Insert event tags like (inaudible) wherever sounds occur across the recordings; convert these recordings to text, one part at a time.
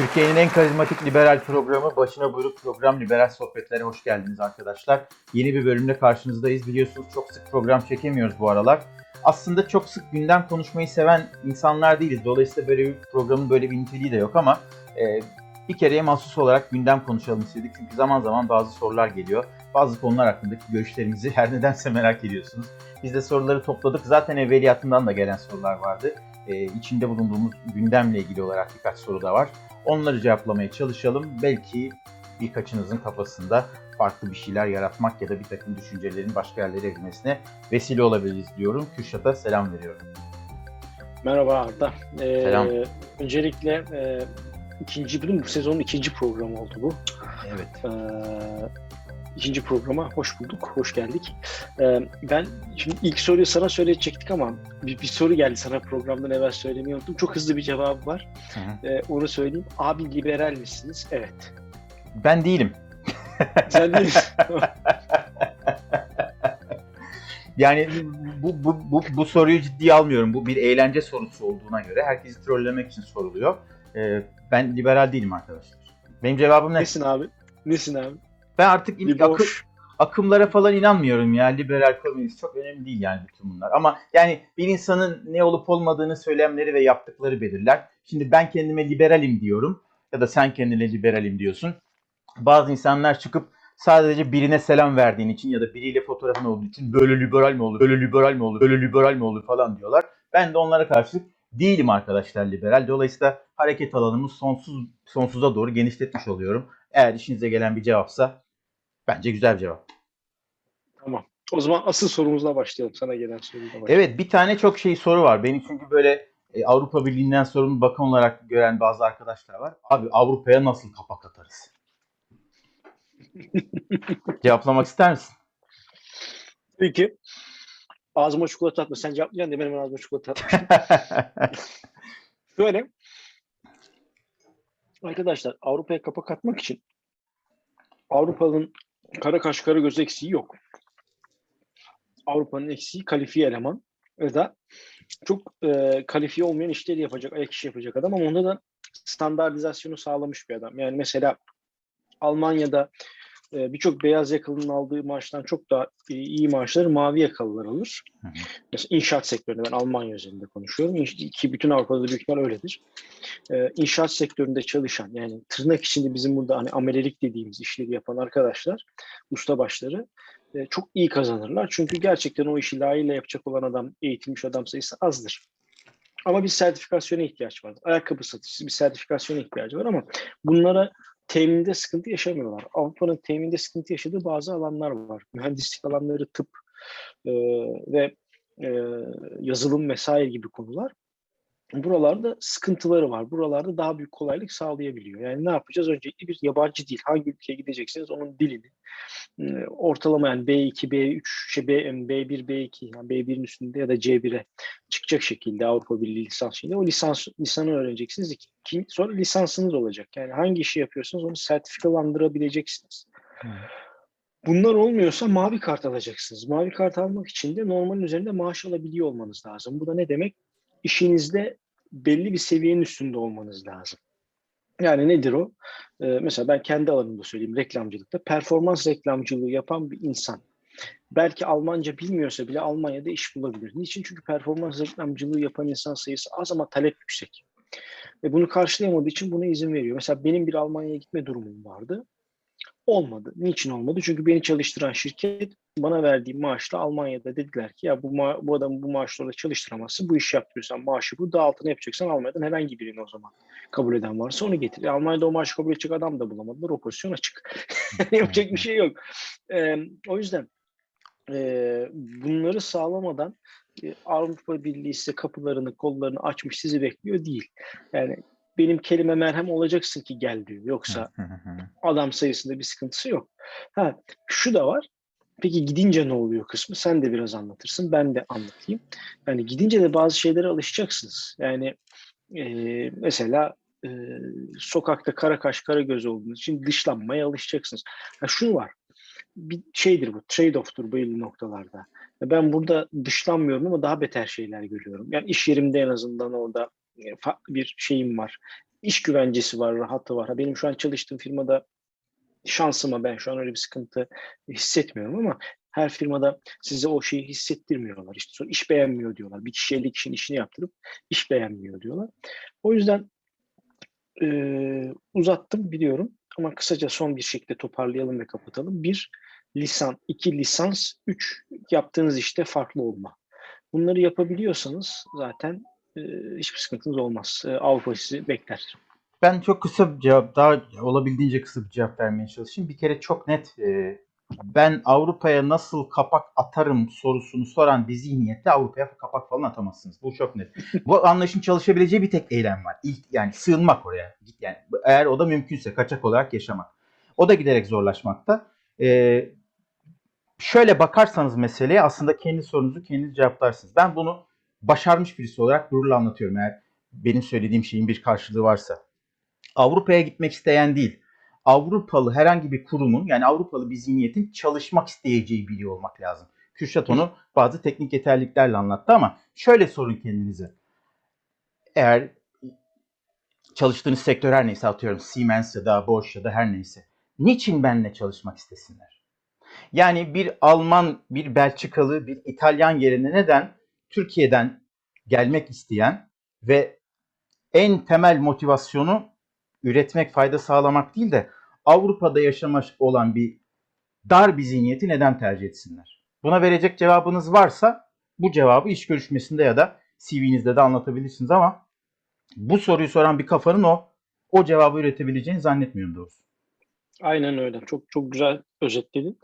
Türkiye'nin en karizmatik liberal programı Başına Buyruk Program Liberal Sohbetlere hoş geldiniz arkadaşlar. Yeni bir bölümde karşınızdayız. Biliyorsunuz çok sık program çekemiyoruz bu aralar. Aslında çok sık gündem konuşmayı seven insanlar değiliz. Dolayısıyla böyle bir programın böyle bir niteliği de yok ama e, bir kereye mahsus olarak gündem konuşalım istedik. Çünkü zaman zaman bazı sorular geliyor. Bazı konular hakkındaki görüşlerinizi her nedense merak ediyorsunuz. Biz de soruları topladık. Zaten evveliyatından da gelen sorular vardı. E, içinde bulunduğumuz gündemle ilgili olarak birkaç soru da var. Onları cevaplamaya çalışalım. Belki birkaçınızın kafasında farklı bir şeyler yaratmak ya da bir takım düşüncelerin başka yerlere evrilmesine vesile olabiliriz diyorum. Kürşat'a selam veriyorum. Merhaba Arda. Ee, Selam. Öncelikle e, ikinci bölüm bu sezonun ikinci programı oldu bu. Evet. Ee, ikinci programa hoş bulduk, hoş geldik. Ee, ben şimdi ilk soruyu sana söyleyecektik ama bir, bir soru geldi sana programdan evvel söylemeyi unuttum. Çok hızlı bir cevabı var. Ee, onu söyleyeyim. Abi liberal misiniz? Evet. Ben değilim. Sen değilsin. (laughs) Yani bu, bu, bu, bu soruyu ciddiye almıyorum. Bu bir eğlence sorusu olduğuna göre herkesi trollemek için soruluyor. Ee, ben liberal değilim arkadaşlar. Benim cevabım ne? Nesin abi? Nesin abi? Ben artık Bir akı- akımlara falan inanmıyorum ya. Liberal, komünist çok önemli değil yani bütün bunlar. Ama yani bir insanın ne olup olmadığını söylemleri ve yaptıkları belirler. Şimdi ben kendime liberalim diyorum ya da sen kendine liberalim diyorsun. Bazı insanlar çıkıp sadece birine selam verdiğin için ya da biriyle fotoğrafın olduğu için böyle liberal mi olur, böyle liberal mi olur, böyle liberal mi olur falan diyorlar. Ben de onlara karşı değilim arkadaşlar liberal. Dolayısıyla hareket alanımı sonsuz sonsuza doğru genişletmiş oluyorum. Eğer işinize gelen bir cevapsa bence güzel bir cevap. Tamam. O zaman asıl sorumuzla başlayalım. Sana gelen soruyla başlayalım. Evet bir tane çok şey soru var. Beni çünkü böyle e, Avrupa Birliği'nden sorumlu bakan olarak gören bazı arkadaşlar var. Abi Avrupa'ya nasıl kapak atarız? (laughs) Cevaplamak ister misin? Peki. Ağzıma çikolata atma. Sen cevaplayacaksın diye benim ağzıma çikolata atma. (laughs) Şöyle. Arkadaşlar Avrupa'ya kapak atmak için Avrupa'nın kara kaş kara göz eksiği yok. Avrupa'nın eksiği kalifiye eleman ya da çok e, kalifiye olmayan işleri yapacak, ayak işi yapacak adam ama onda da standartizasyonu sağlamış bir adam. Yani mesela Almanya'da e, birçok beyaz yakalının aldığı maaştan çok daha e, iyi maaşları mavi yakalılar alır. Hı hı. Mesela inşaat sektöründe ben Almanya özelinde konuşuyorum. İnş- Ki bütün Avrupa'da da büyük ihtimal öyledir. Ee, inşaat sektöründe çalışan yani tırnak içinde bizim burada hani amelelik dediğimiz işleri yapan arkadaşlar, ustabaşları e, çok iyi kazanırlar. Çünkü gerçekten o işi layığıyla yapacak olan adam, eğitilmiş adam sayısı azdır. Ama bir sertifikasyona ihtiyaç var. Ayakkabı satıcısı bir sertifikasyona ihtiyacı var ama bunlara teminde sıkıntı yaşamıyorlar. Avrupa'nın teminde sıkıntı yaşadığı bazı alanlar var. Mühendislik alanları, tıp e, ve e, yazılım vesaire gibi konular. Buralarda sıkıntıları var. Buralarda daha büyük kolaylık sağlayabiliyor. Yani ne yapacağız? Öncelikle bir yabancı dil. Hangi ülkeye gidecekseniz onun dilini ortalama yani B2, B3, şey B, B1, B2 yani B1'in üstünde ya da C1'e çıkacak şekilde Avrupa Birliği lisans şeyinde o lisans lisanı öğreneceksiniz. İki, sonra lisansınız olacak. Yani hangi işi yapıyorsanız onu sertifikalandırabileceksiniz. Bunlar olmuyorsa mavi kart alacaksınız. Mavi kart almak için de normalin üzerinde maaş alabiliyor olmanız lazım. Bu da ne demek? İşinizde belli bir seviyenin üstünde olmanız lazım. Yani nedir o? Ee, mesela ben kendi alanımda söyleyeyim reklamcılıkta. Performans reklamcılığı yapan bir insan. Belki Almanca bilmiyorsa bile Almanya'da iş bulabilir. Niçin? Çünkü performans reklamcılığı yapan insan sayısı az ama talep yüksek. Ve bunu karşılayamadığı için buna izin veriyor. Mesela benim bir Almanya'ya gitme durumum vardı. Olmadı. Niçin olmadı? Çünkü beni çalıştıran şirket bana verdiği maaşla Almanya'da dediler ki ya bu, ma- bu adamı bu maaşla çalıştıramazsın. Bu işi yapıyorsan maaşı bu. Daha altına yapacaksan Almanya'dan herhangi birini o zaman kabul eden varsa onu getir. E, Almanya'da o maaşı kabul edecek adam da bulamadılar. O pozisyon açık. (laughs) Yapacak bir şey yok. Ee, o yüzden e, bunları sağlamadan e, Avrupa Birliği size kapılarını, kollarını açmış sizi bekliyor değil. Yani benim kelime merhem olacaksın ki gel diyor. Yoksa adam sayısında bir sıkıntısı yok. Ha, şu da var. Peki gidince ne oluyor kısmı? Sen de biraz anlatırsın. Ben de anlatayım. Yani gidince de bazı şeylere alışacaksınız. Yani e, mesela e, sokakta kara kaş kara göz olduğunuz için dışlanmaya alışacaksınız. Ha, şu var. Bir şeydir bu. Trade-off'tur belli noktalarda. Ben burada dışlanmıyorum ama daha beter şeyler görüyorum. Yani iş yerimde en azından orada farklı bir şeyim var. iş güvencesi var, rahatı var. Benim şu an çalıştığım firmada şansıma ben şu an öyle bir sıkıntı hissetmiyorum ama her firmada size o şeyi hissettirmiyorlar. İşte sonra iş beğenmiyor diyorlar. Bir kişi 50 kişinin işini yaptırıp iş beğenmiyor diyorlar. O yüzden eee, uzattım biliyorum ama kısaca son bir şekilde toparlayalım ve kapatalım. Bir, lisan, iki lisans, üç yaptığınız işte farklı olma. Bunları yapabiliyorsanız zaten eee, hiçbir sıkıntınız olmaz. Eee, Avrupa sizi bekler. Ben çok kısa bir cevap, daha olabildiğince kısa bir cevap vermeye çalışayım. Bir kere çok net, e, ben Avrupa'ya nasıl kapak atarım sorusunu soran bir zihniyette Avrupa'ya kapak falan atamazsınız. Bu çok net. (laughs) Bu anlayışın çalışabileceği bir tek eylem var. İlk, yani sığınmak oraya. Git Yani eğer o da mümkünse kaçak olarak yaşamak. O da giderek zorlaşmakta. E, şöyle bakarsanız meseleye aslında kendi sorunuzu kendiniz cevaplarsınız. Ben bunu başarmış birisi olarak gururla anlatıyorum eğer benim söylediğim şeyin bir karşılığı varsa. Avrupa'ya gitmek isteyen değil, Avrupalı herhangi bir kurumun yani Avrupalı bir zihniyetin çalışmak isteyeceği biliyor olmak lazım. Kürşat onu bazı teknik yeterliliklerle anlattı ama şöyle sorun kendinize. Eğer çalıştığınız sektör her neyse atıyorum Siemens ya da Bosch ya da her neyse. Niçin benimle çalışmak istesinler? Yani bir Alman, bir Belçikalı, bir İtalyan yerine neden Türkiye'den gelmek isteyen ve en temel motivasyonu üretmek, fayda sağlamak değil de Avrupa'da yaşamak olan bir dar bir zihniyeti neden tercih etsinler? Buna verecek cevabınız varsa bu cevabı iş görüşmesinde ya da CV'nizde de anlatabilirsiniz ama bu soruyu soran bir kafanın o o cevabı üretebileceğini zannetmiyorum doğrusu. Aynen öyle. Çok çok güzel özetledin.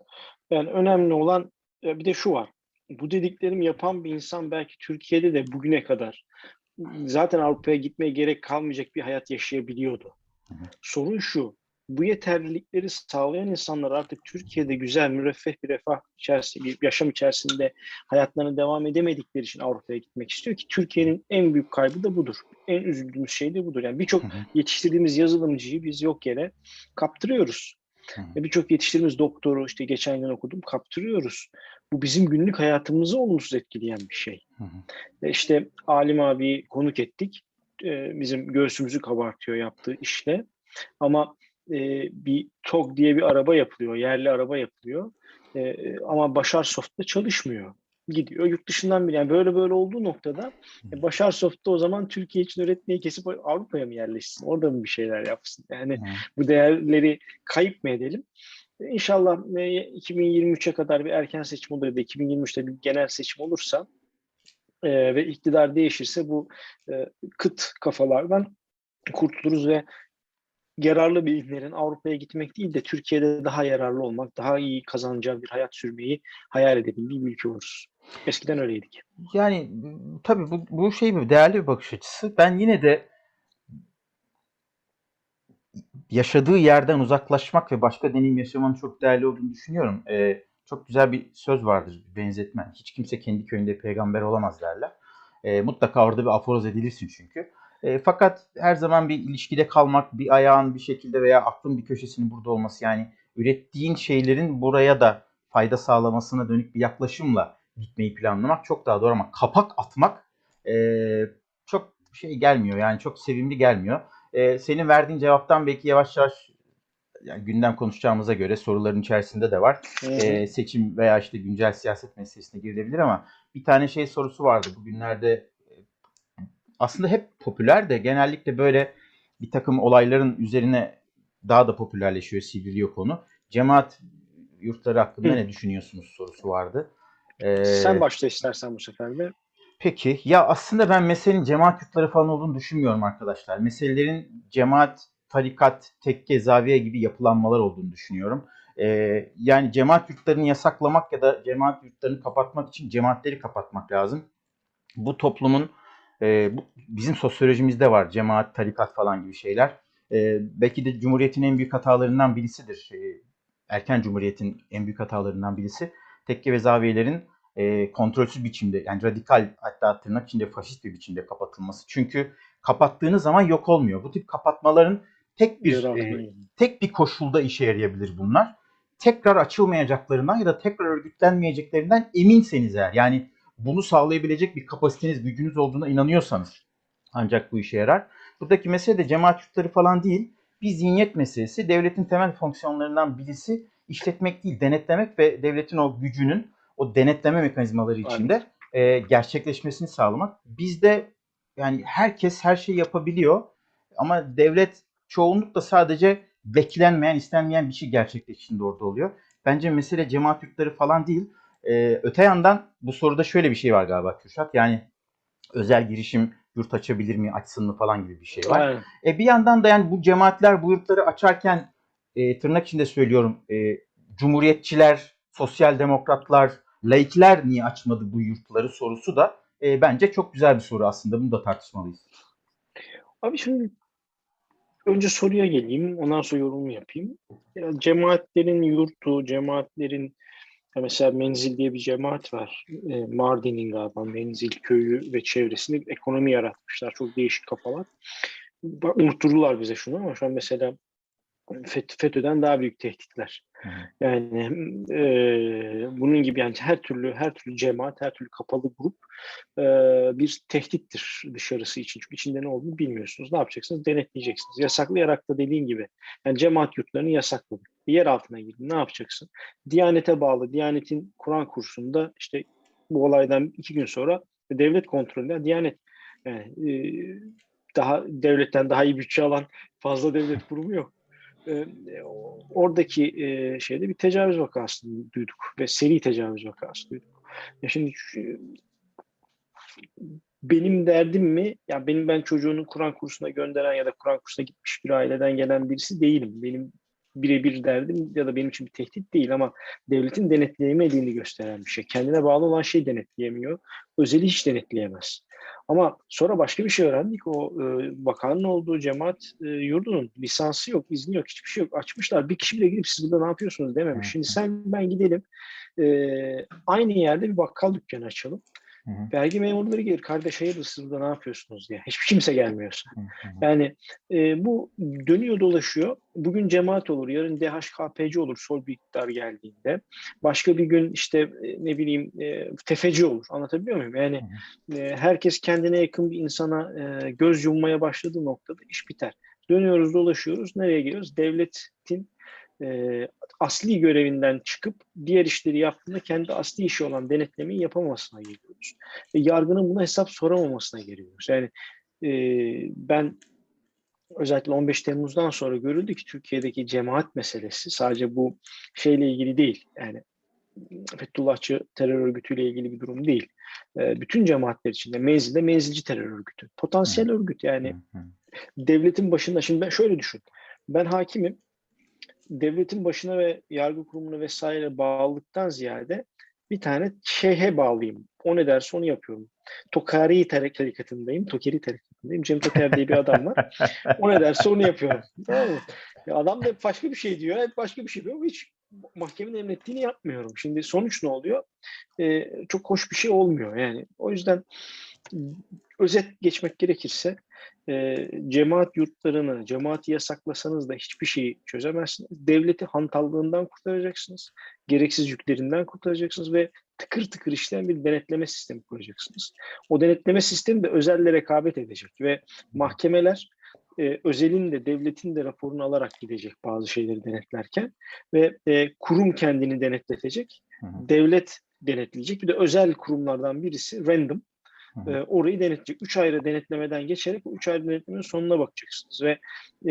Yani önemli olan bir de şu var. Bu dediklerimi yapan bir insan belki Türkiye'de de bugüne kadar zaten Avrupa'ya gitmeye gerek kalmayacak bir hayat yaşayabiliyordu. Hı hı. Sorun şu. Bu yeterlilikleri sağlayan insanlar artık Türkiye'de güzel, müreffeh bir refah içerisinde, bir yaşam içerisinde hayatlarına devam edemedikleri için Avrupa'ya gitmek istiyor ki Türkiye'nin en büyük kaybı da budur. En üzüldüğümüz şey de budur. Yani birçok yetiştirdiğimiz yazılımcıyı biz yok yere kaptırıyoruz. Ve birçok yetiştirdiğimiz doktoru işte geçen gün okudum kaptırıyoruz. Bu bizim günlük hayatımızı olumsuz etkileyen bir şey. Hı hı. Ve işte Alim abi konuk ettik. Ee, bizim göğsümüzü kabartıyor yaptığı işle. Ama e, bir TOG diye bir araba yapılıyor. Yerli araba yapılıyor. Ee, ama Başar Soft'ta çalışmıyor. Gidiyor yurt dışından bir yani böyle böyle olduğu noktada e, Başar Soft'ta o zaman Türkiye için üretmeyi kesip Avrupa'ya mı yerleşsin? Orada mı bir şeyler yapsın? Yani hı. bu değerleri kayıp mı edelim? E, İnşallah e, 2023'e kadar bir erken seçim olur ya da 2023'te bir genel seçim olursa e, ve iktidar değişirse bu e, kıt kafalardan kurtuluruz ve yararlı bilimlerin Avrupa'ya gitmek değil de Türkiye'de daha yararlı olmak, daha iyi kazanacağı bir hayat sürmeyi hayal edebildiği bir ülke oluruz. Eskiden öyleydik. Yani tabii bu, bu şey bir değerli bir bakış açısı. Ben yine de yaşadığı yerden uzaklaşmak ve başka deneyim yaşamanın çok değerli olduğunu düşünüyorum. Ee, çok güzel bir söz vardır, bir benzetme. Hiç kimse kendi köyünde peygamber olamaz derler. Ee, mutlaka orada bir aforoz edilirsin çünkü. Ee, fakat her zaman bir ilişkide kalmak, bir ayağın bir şekilde veya aklın bir köşesinin burada olması yani ürettiğin şeylerin buraya da fayda sağlamasına dönük bir yaklaşımla gitmeyi planlamak çok daha doğru ama kapak atmak ee, çok şey gelmiyor yani çok sevimli gelmiyor. Ee, senin verdiğin cevaptan belki yavaş yavaş yani gündem konuşacağımıza göre soruların içerisinde de var. Ee, seçim veya işte güncel siyaset meselesine girilebilir ama bir tane şey sorusu vardı bugünlerde e, aslında hep popüler de genellikle böyle bir takım olayların üzerine daha da popülerleşiyor, sivriliyor konu. Cemaat yurtları hakkında Hı. ne düşünüyorsunuz sorusu vardı. Ee, Sen başla istersen bu sefer de. Peki. Ya aslında ben meselenin cemaat yurtları falan olduğunu düşünmüyorum arkadaşlar. Meselelerin cemaat, tarikat, tekke, zaviye gibi yapılanmalar olduğunu düşünüyorum. Ee, yani cemaat yurtlarını yasaklamak ya da cemaat yurtlarını kapatmak için cemaatleri kapatmak lazım. Bu toplumun e, bu, bizim sosyolojimizde var cemaat, tarikat falan gibi şeyler. Ee, belki de Cumhuriyet'in en büyük hatalarından birisidir. Ee, erken Cumhuriyet'in en büyük hatalarından birisi. Tekke ve zaviyelerin e, kontrolsüz biçimde yani radikal hatta tırnak içinde faşist bir biçimde kapatılması. Çünkü kapattığınız zaman yok olmuyor. Bu tip kapatmaların tek bir e, tek bir koşulda işe yarayabilir bunlar. Tekrar açılmayacaklarından ya da tekrar örgütlenmeyeceklerinden eminseniz eğer yani bunu sağlayabilecek bir kapasiteniz, gücünüz olduğuna inanıyorsanız ancak bu işe yarar. Buradaki mesele de cemaat yurtları falan değil. Bir zihniyet meselesi. Devletin temel fonksiyonlarından birisi işletmek değil, denetlemek ve devletin o gücünün o denetleme mekanizmaları içinde e, gerçekleşmesini sağlamak. Bizde yani herkes her şeyi yapabiliyor ama devlet çoğunlukla sadece beklenmeyen, istenmeyen bir şey gerçekleştiğinde orada oluyor. Bence mesele cemaat yurtları falan değil. Ee, öte yandan bu soruda şöyle bir şey var galiba Kürşat. Yani özel girişim yurt açabilir mi, açsın mı falan gibi bir şey var. Aynen. E bir yandan da yani bu cemaatler bu yurtları açarken e, tırnak içinde söylüyorum e, cumhuriyetçiler, sosyal demokratlar, laikler niye açmadı bu yurtları sorusu da e, bence çok güzel bir soru aslında. Bunu da tartışmalıyız. Abi şimdi önce soruya geleyim, ondan sonra yorumu yapayım. Ya, cemaatlerin yurtu, cemaatlerin ya mesela Menzil diye bir cemaat var. E, Mardin'in galiba Menzil köyü ve çevresinde bir ekonomi yaratmışlar. Çok değişik kafalar. Bak, Unutturdular bize şunu ama şu an mesela FETÖ'den daha büyük tehditler. Yani e, bunun gibi yani her türlü her türlü cemaat, her türlü kapalı grup e, bir tehdittir dışarısı için. Çünkü içinde ne olduğunu bilmiyorsunuz. Ne yapacaksınız? Denetleyeceksiniz. Yasaklayarak da dediğin gibi. Yani cemaat yurtlarını yasakladık. Yer altına girdin. Ne yapacaksın? Diyanete bağlı. Diyanetin Kur'an kursunda işte bu olaydan iki gün sonra devlet kontrolünde Diyanet yani, e, daha devletten daha iyi bütçe alan fazla devlet kurumu yok. E, o- oradaki e, şeyde bir tecavüz vakasını duyduk ve seri tecavüz vakası duyduk. Ya şimdi şu- benim derdim mi? Ya benim ben çocuğunu Kur'an kursuna gönderen ya da Kur'an kursuna gitmiş bir aileden gelen birisi değilim. Benim birebir derdim ya da benim için bir tehdit değil ama devletin denetleyemediğini gösteren bir şey. Kendine bağlı olan şey denetleyemiyor. Özeli hiç denetleyemez. Ama sonra başka bir şey öğrendik. O e, bakanın olduğu cemaat e, yurdunun lisansı yok, izni yok, hiçbir şey yok. Açmışlar. Bir kişi bile gidip siz burada ne yapıyorsunuz dememiş. Şimdi sen ben gidelim. e, aynı yerde bir bakkal dükkanı açalım. Hı hı. Vergi memurları gelir. Kardeş hayırdır siz burada ne yapıyorsunuz diye. Hiçbir kimse gelmiyorsa. Hı hı. Yani e, bu dönüyor dolaşıyor. Bugün cemaat olur, yarın DHKPC olur sol bir iktidar geldiğinde. Başka bir gün işte e, ne bileyim e, tefeci olur. Anlatabiliyor muyum? Yani e, herkes kendine yakın bir insana e, göz yummaya başladığı noktada iş biter. Dönüyoruz dolaşıyoruz. Nereye geliyoruz? Devletin e, asli görevinden çıkıp diğer işleri yaptığında kendi asli işi olan denetlemeyi yapamamasına geliyoruz. Ve yargının buna hesap soramamasına geliyoruz. Yani e, ben özellikle 15 Temmuz'dan sonra görüldü ki Türkiye'deki cemaat meselesi sadece bu şeyle ilgili değil. Yani Fethullahçı terör örgütüyle ilgili bir durum değil. E, bütün cemaatler içinde menzilde menzilci terör örgütü. Potansiyel örgüt yani hı. devletin başında şimdi ben şöyle düşün. Ben hakimim. Devletin başına ve yargı kurumuna vesaire bağlılıktan ziyade bir tane şeyhe bağlıyım. O ne derse onu yapıyorum. Tokari tarik- tarikatındayım. Tokeri tarikatındayım. Cem Toker diye bir adam var. O ne derse onu yapıyorum. Ya adam da başka bir şey diyor. Hep başka bir şey diyor. Hiç mahkemenin emrettiğini yapmıyorum. Şimdi sonuç ne oluyor? Ee, çok hoş bir şey olmuyor. Yani o yüzden özet geçmek gerekirse e, cemaat yurtlarını, cemaati yasaklasanız da hiçbir şeyi çözemezsiniz. Devleti hantallığından kurtaracaksınız. Gereksiz yüklerinden kurtaracaksınız ve tıkır tıkır işleyen bir denetleme sistemi kuracaksınız. O denetleme sistemi de özelle rekabet edecek ve mahkemeler e, özelin de devletin de raporunu alarak gidecek bazı şeyleri denetlerken ve e, kurum kendini denetletecek. Hı hı. Devlet denetleyecek. Bir de özel kurumlardan birisi random. E, orayı denetleyecek. Üç ayrı denetlemeden geçerek bu üç ayrı denetlemenin sonuna bakacaksınız. Ve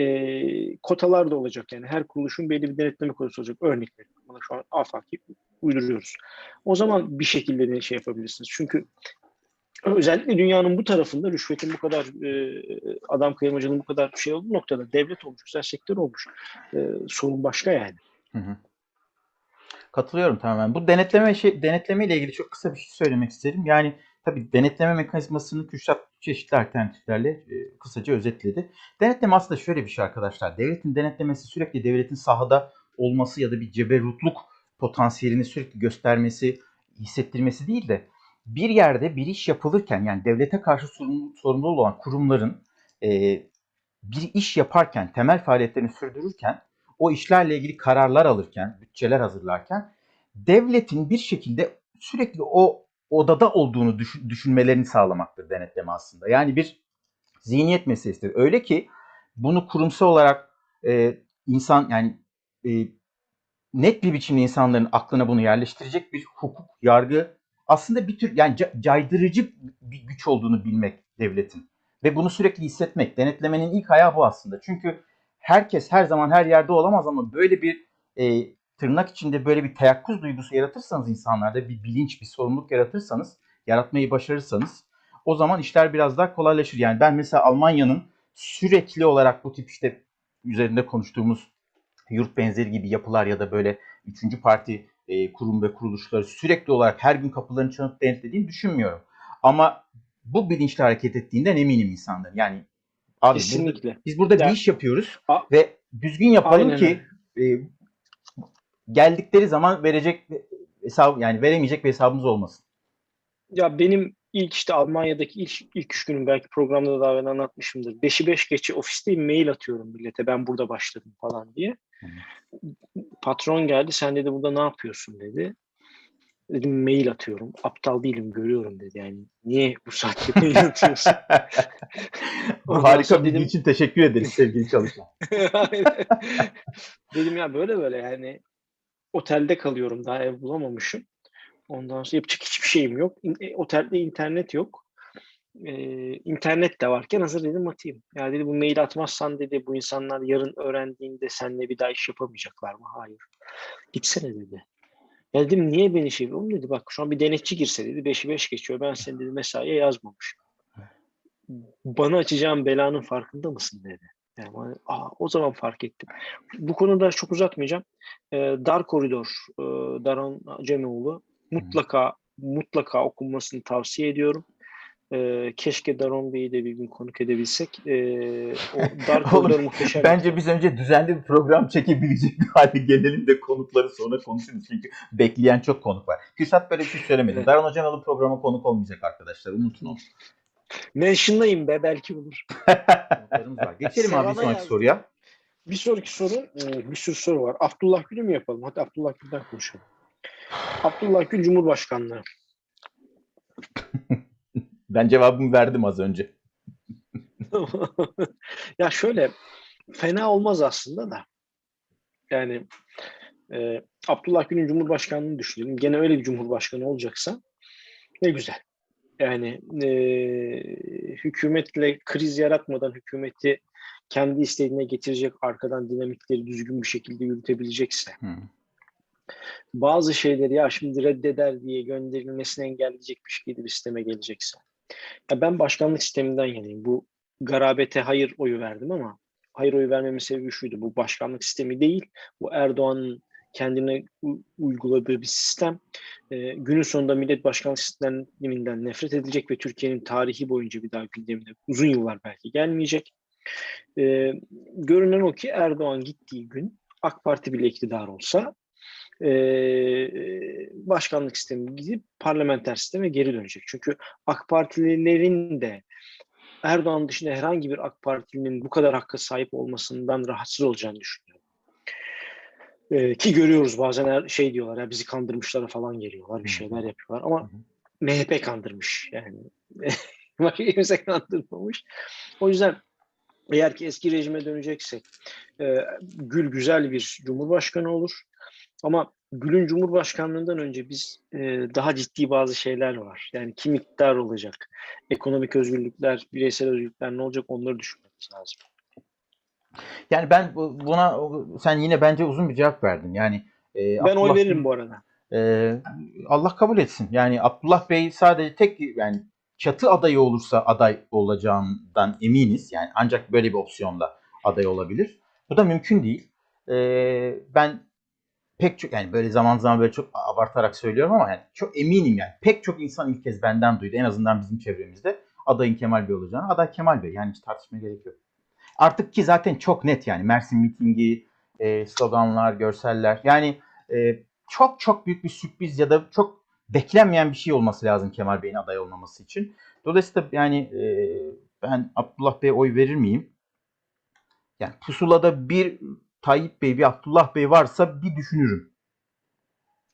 e, kotalar da olacak. Yani her kuruluşun belli bir denetleme kotası olacak. Örnek veriyorum. Buna şu an afaki uyduruyoruz. O zaman bir şekilde de şey yapabilirsiniz. Çünkü özellikle dünyanın bu tarafında rüşvetin bu kadar e, adam kıyamacılığın bu kadar şey olduğu noktada devlet olmuş, özel sektör olmuş. E, sorun başka yani. Hı hı. Katılıyorum tamamen. Bu denetleme şey denetleme ile ilgili çok kısa bir şey söylemek isterim. Yani tabii denetleme mekanizmasını Kürşat çeşitli alternatiflerle e, kısaca özetledi. Denetleme aslında şöyle bir şey arkadaşlar. Devletin denetlemesi sürekli devletin sahada olması ya da bir ceberrutluk potansiyelini sürekli göstermesi, hissettirmesi değil de bir yerde bir iş yapılırken yani devlete karşı sorumlu, sorumlu olan kurumların e, bir iş yaparken, temel faaliyetlerini sürdürürken o işlerle ilgili kararlar alırken, bütçeler hazırlarken devletin bir şekilde sürekli o odada olduğunu düşün- düşünmelerini sağlamaktır denetleme aslında. Yani bir zihniyet meselesidir. Öyle ki bunu kurumsal olarak e, insan yani e, net bir biçimde insanların aklına bunu yerleştirecek bir hukuk, yargı aslında bir tür yani ca- caydırıcı bir güç olduğunu bilmek devletin. Ve bunu sürekli hissetmek. Denetlemenin ilk ayağı bu aslında. Çünkü herkes her zaman her yerde olamaz ama böyle bir e, tırnak içinde böyle bir teyakkuz duygusu yaratırsanız insanlarda bir bilinç, bir sorumluluk yaratırsanız, yaratmayı başarırsanız o zaman işler biraz daha kolaylaşır. Yani ben mesela Almanya'nın sürekli olarak bu tip işte üzerinde konuştuğumuz yurt benzeri gibi yapılar ya da böyle üçüncü parti e, kurum ve kuruluşları sürekli olarak her gün kapılarını çalıp denetlediğini düşünmüyorum. Ama bu bilinçle hareket ettiğinden eminim insanların. Yani abi burada- Kesinlikle. biz burada Ya- bir iş yapıyoruz A- ve düzgün yapalım Aynen ki e, geldikleri zaman verecek hesap yani veremeyecek bir hesabımız olmasın. Ya benim ilk işte Almanya'daki ilk, ilk üç günüm belki programda da evvel anlatmışımdır. Beşi beş geçe ofisteyim mail atıyorum millete ben burada başladım falan diye. Patron geldi sen dedi burada ne yapıyorsun dedi. Dedim mail atıyorum. Aptal değilim görüyorum dedi. Yani niye bu saatte mail (laughs) atıyorsun? Harika bilgi dedim- için teşekkür ederiz sevgili çalışan. (laughs) Dedim ya böyle böyle yani otelde kalıyorum daha ev bulamamışım. Ondan sonra yapacak hiçbir şeyim yok. E, Otelde internet yok. Ee, internet de varken hazır dedim atayım. Ya dedi bu mail atmazsan dedi bu insanlar yarın öğrendiğinde seninle bir daha iş yapamayacaklar mı? Hayır. Gitsene dedi. Ya dedim niye beni şey Oğlum dedi bak şu an bir denetçi girse dedi 5'i 5 geçiyor. Ben seni dedi mesaiye yazmamışım. Bana açacağım belanın farkında mısın dedi. Yani aa, o zaman fark ettim. Bu konuda çok uzatmayacağım. Ee, Dar Koridor, e, Daron Acemoğlu mutlaka mutlaka okunmasını tavsiye ediyorum. Ee, keşke Daron Bey'i de bir gün konuk edebilsek. O (laughs) Dar Koridor muhteşem. Bence biz önce düzenli bir program çekebilecek bir hale gelelim de konukları sonra konuşuruz. Çünkü bekleyen çok konuk var. Küsat böyle bir şey söylemedi. Evet. Daran Hocanalı programa konuk olmayacak arkadaşlar. Unutun onu. Mention'layım be belki var. Geçelim abi bir sonraki yazdım. soruya. Bir sonraki soru, e, bir sürü soru var. Abdullah Gül'ü mü yapalım? Hadi Abdullah Gül'den konuşalım. Abdullah Gül Cumhurbaşkanlığı. (laughs) Ben cevabımı verdim az önce. (laughs) ya şöyle fena olmaz aslında da. Yani e, Abdullah Gül'ün Cumhurbaşkanlığını düşünelim. Gene öyle bir Cumhurbaşkanı olacaksa ne güzel. Yani e, hükümetle kriz yaratmadan hükümeti kendi istediğine getirecek arkadan dinamikleri düzgün bir şekilde yürütebilecekse Hı. bazı şeyleri ya şimdi reddeder diye gönderilmesini engelleyecek bir şekilde bir sisteme gelecekse. Ya ben başkanlık sisteminden yanayım. Bu garabete hayır oyu verdim ama hayır oyu vermemin sebebi şuydu. Bu başkanlık sistemi değil. Bu Erdoğan'ın kendine uyguladığı bir sistem. Ee, günün sonunda millet başkanlık sisteminden nefret edilecek ve Türkiye'nin tarihi boyunca bir daha gündemine uzun yıllar belki gelmeyecek. Ee, görünen o ki Erdoğan gittiği gün AK Parti bile iktidar olsa e, başkanlık sistemi gidip parlamenter sisteme geri dönecek. Çünkü AK Partililerin de Erdoğan dışında herhangi bir AK Partilinin bu kadar hakka sahip olmasından rahatsız olacağını düşünüyorum. E, ki görüyoruz bazen er- şey diyorlar ya bizi kandırmışlara falan geliyorlar bir şeyler yapıyorlar ama Hı hı. MHP kandırmış yani. (laughs) Başka kimse kandırmamış. O yüzden eğer ki eski rejime döneceksek e, Gül güzel bir cumhurbaşkanı olur. Ama Gül'ün cumhurbaşkanlığından önce biz e, daha ciddi bazı şeyler var. Yani kim iktidar olacak? Ekonomik özgürlükler, bireysel özgürlükler ne olacak onları düşünmemiz lazım. Yani ben bu- buna sen yine bence uzun bir cevap verdin. Yani e, Ben oy Abdullah- veririm bu arada. Ee, Allah kabul etsin. Yani Abdullah Bey sadece tek yani çatı adayı olursa aday olacağından eminiz. Yani ancak böyle bir opsiyonla aday olabilir. Bu da mümkün değil. Ee, ben pek çok yani böyle zaman zaman böyle çok abartarak söylüyorum ama yani çok eminim yani pek çok insan ilk kez benden duydu en azından bizim çevremizde adayın Kemal Bey olacağını. Aday Kemal Bey yani hiç tartışmaya gerek yok. Artık ki zaten çok net yani Mersin mitingi, e, sloganlar, görseller yani e, çok çok büyük bir sürpriz ya da çok beklenmeyen bir şey olması lazım Kemal Bey'in aday olmaması için. Dolayısıyla yani e, ben Abdullah Bey'e oy verir miyim? Yani pusulada bir Tayyip Bey, bir Abdullah Bey varsa bir düşünürüm.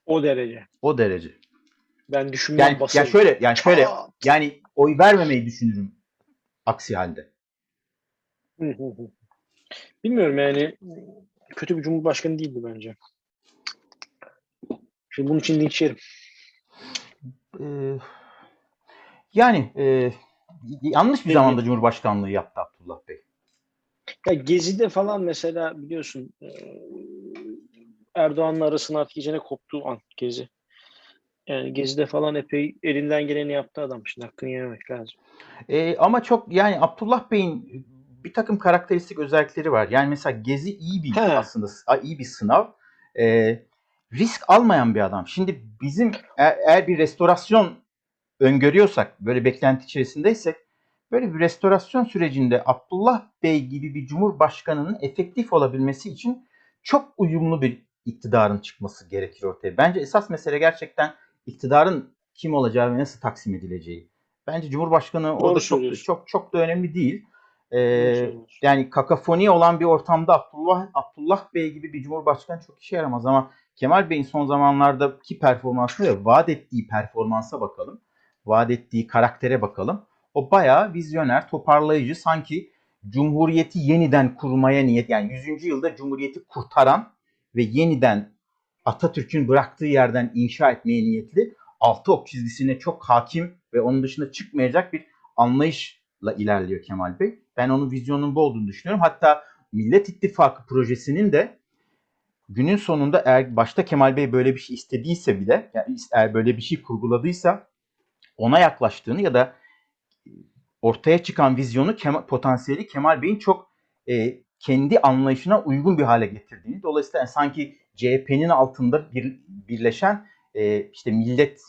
O derece. O derece. Ben düşünmem Yani, basarım. ya şöyle yani şöyle yani oy vermemeyi düşünürüm aksi halde. Bilmiyorum yani kötü bir cumhurbaşkanı değildi bence. Şimdi bunun için linç yerim. Ee, yani e, yanlış bir zamanda Cumhurbaşkanlığı yaptı Abdullah Bey. Ya Gezi'de falan mesela biliyorsun e, Erdoğan'la arasının artık iyicene koptuğu an Gezi. Yani Gezi'de falan epey elinden geleni yaptı adam. Şimdi hakkını yememek lazım. Ee, ama çok yani Abdullah Bey'in bir takım karakteristik özellikleri var. Yani mesela Gezi iyi bir He. aslında iyi bir sınav. Ee, risk almayan bir adam. Şimdi bizim eğer, eğer bir restorasyon öngörüyorsak, böyle beklenti içerisindeysek böyle bir restorasyon sürecinde Abdullah Bey gibi bir cumhurbaşkanının efektif olabilmesi için çok uyumlu bir iktidarın çıkması gerekir ortaya. Bence esas mesele gerçekten iktidarın kim olacağı ve nasıl taksim edileceği. Bence Cumhurbaşkanı Doğru orada çok çok çok da önemli değil. Söylüyorsun. yani kakafoni olan bir ortamda Abdullah Abdullah Bey gibi bir cumhurbaşkanı çok işe yaramaz ama Kemal Bey'in son zamanlardaki performansı ve vaat ettiği performansa bakalım. Vaat ettiği karaktere bakalım. O bayağı vizyoner, toparlayıcı, sanki Cumhuriyeti yeniden kurmaya niyet, yani 100. yılda Cumhuriyeti kurtaran ve yeniden Atatürk'ün bıraktığı yerden inşa etmeye niyetli altı ok çizgisine çok hakim ve onun dışında çıkmayacak bir anlayışla ilerliyor Kemal Bey. Ben onun vizyonunun bu olduğunu düşünüyorum. Hatta Millet İttifakı projesinin de günün sonunda eğer başta Kemal Bey böyle bir şey istediyse bile, yani eğer böyle bir şey kurguladıysa ona yaklaştığını ya da ortaya çıkan vizyonu Kemal, potansiyeli Kemal Bey'in çok e, kendi anlayışına uygun bir hale getirdiğini. Dolayısıyla yani sanki CHP'nin altında bir, birleşen e, işte millet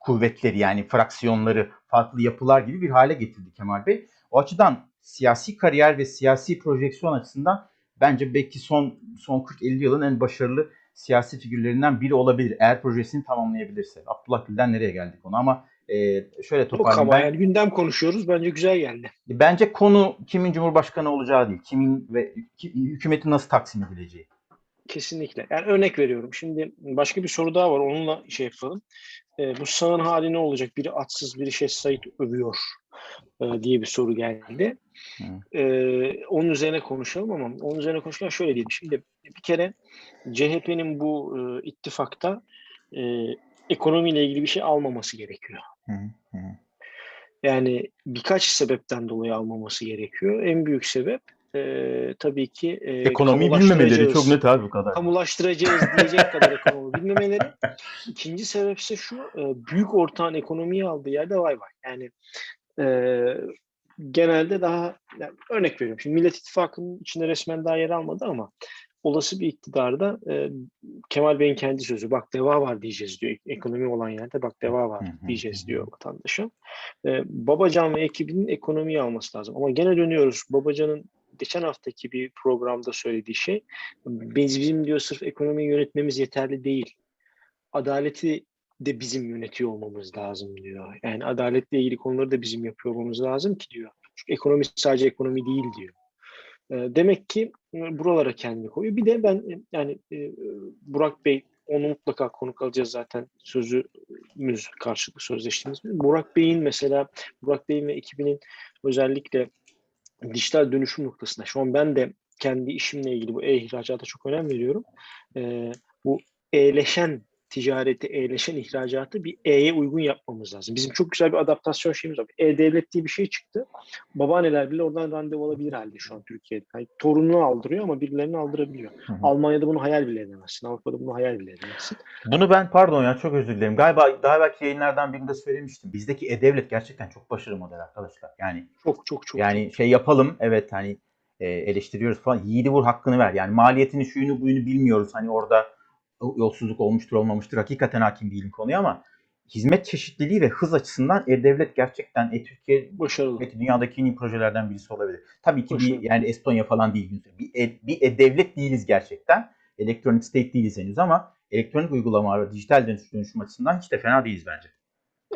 kuvvetleri yani fraksiyonları, farklı yapılar gibi bir hale getirdi Kemal Bey. O açıdan siyasi kariyer ve siyasi projeksiyon açısından bence belki son son 40-50 yılın en başarılı siyasi figürlerinden biri olabilir. Eğer projesini tamamlayabilirse. Abdullah Gül'den nereye geldik onu ama e, şöyle toparlayayım. ama Ben, yani gündem konuşuyoruz. Bence güzel geldi. bence konu kimin cumhurbaşkanı olacağı değil. Kimin ve ki- hükümeti nasıl taksim edileceği. Kesinlikle. Yani örnek veriyorum. Şimdi başka bir soru daha var. Onunla şey yapalım. Ee, bu sağın hali ne olacak? Biri atsız, biri Şeyh Said övüyor e, diye bir soru geldi. Ee, onun üzerine konuşalım ama onun üzerine konuşurken şöyle diyelim. Şimdi bir kere CHP'nin bu e, ittifakta e, ekonomiyle ilgili bir şey almaması gerekiyor. Hı hı. Yani birkaç sebepten dolayı almaması gerekiyor. En büyük sebep e, tabii ki e, Ekonomiyi bilmemeleri çok net abi bu kadar. kamulaştıracağız diyecek kadar ekonomi bilmemeleri. (laughs) İkinci sebep ise şu, e, büyük ortağın ekonomiyi aldığı yerde vay vay. Yani e, genelde daha, yani örnek veriyorum. Şimdi Millet İttifakı'nın içinde resmen daha yer almadı ama olası bir iktidarda e, Kemal Bey'in kendi sözü bak deva var diyeceğiz diyor. Ekonomi olan yerde bak deva var diyeceğiz diyor vatandaşa. E, Babacan ve ekibinin ekonomiyi alması lazım. Ama gene dönüyoruz. Babacan'ın geçen haftaki bir programda söylediği şey biz bizim diyor sırf ekonomiyi yönetmemiz yeterli değil. Adaleti de bizim yönetiyor olmamız lazım diyor. Yani adaletle ilgili konuları da bizim yapıyor olmamız lazım ki diyor. Çünkü ekonomi sadece ekonomi değil diyor. E, Demek ki e, buralara kendini koyuyor. Bir de ben e, yani e, Burak Bey onu mutlaka konuk alacağız zaten sözümüz karşılıklı sözleştiğimiz. Burak Bey'in mesela Burak Bey'in ve ekibinin özellikle dijital dönüşüm noktasında şu an ben de kendi işimle ilgili bu e-ihracata çok önem veriyorum. Ee, bu e-leşen ticareti, e-leşen ihracatı bir E'ye uygun yapmamız lazım. Bizim çok güzel bir adaptasyon şeyimiz var. E-Devlet diye bir şey çıktı. Babaanneler bile oradan randevu alabilir halde şu an Türkiye'de. Yani torununu aldırıyor ama birilerini aldırabiliyor. Hı hı. Almanya'da bunu hayal bile edemezsin. Avrupa'da bunu hayal bile edemezsin. Bunu ben pardon ya çok özür dilerim. Galiba daha belki yayınlardan birinde söylemiştim. Bizdeki e-devlet gerçekten çok başarılı model arkadaşlar. Yani Çok çok çok. yani şey yapalım evet hani e, eleştiriyoruz falan. Yiğidi vur hakkını ver. Yani maliyetini şuyunu buyunu bilmiyoruz. Hani orada yolsuzluk olmuştur olmamıştır. Hakikaten hakim değilim konuya ama hizmet çeşitliliği ve hız açısından e-devlet gerçekten e-Türkiye başarılı. belki dünyadaki en iyi projelerden birisi olabilir. Tabii ki bir Başarılı. yani Estonya falan değil. Bir, e, bir e-devlet değiliz gerçekten. Electronic state değiliz henüz ama elektronik uygulama ve dijital dönüş- dönüşüm açısından hiç de fena değiliz bence.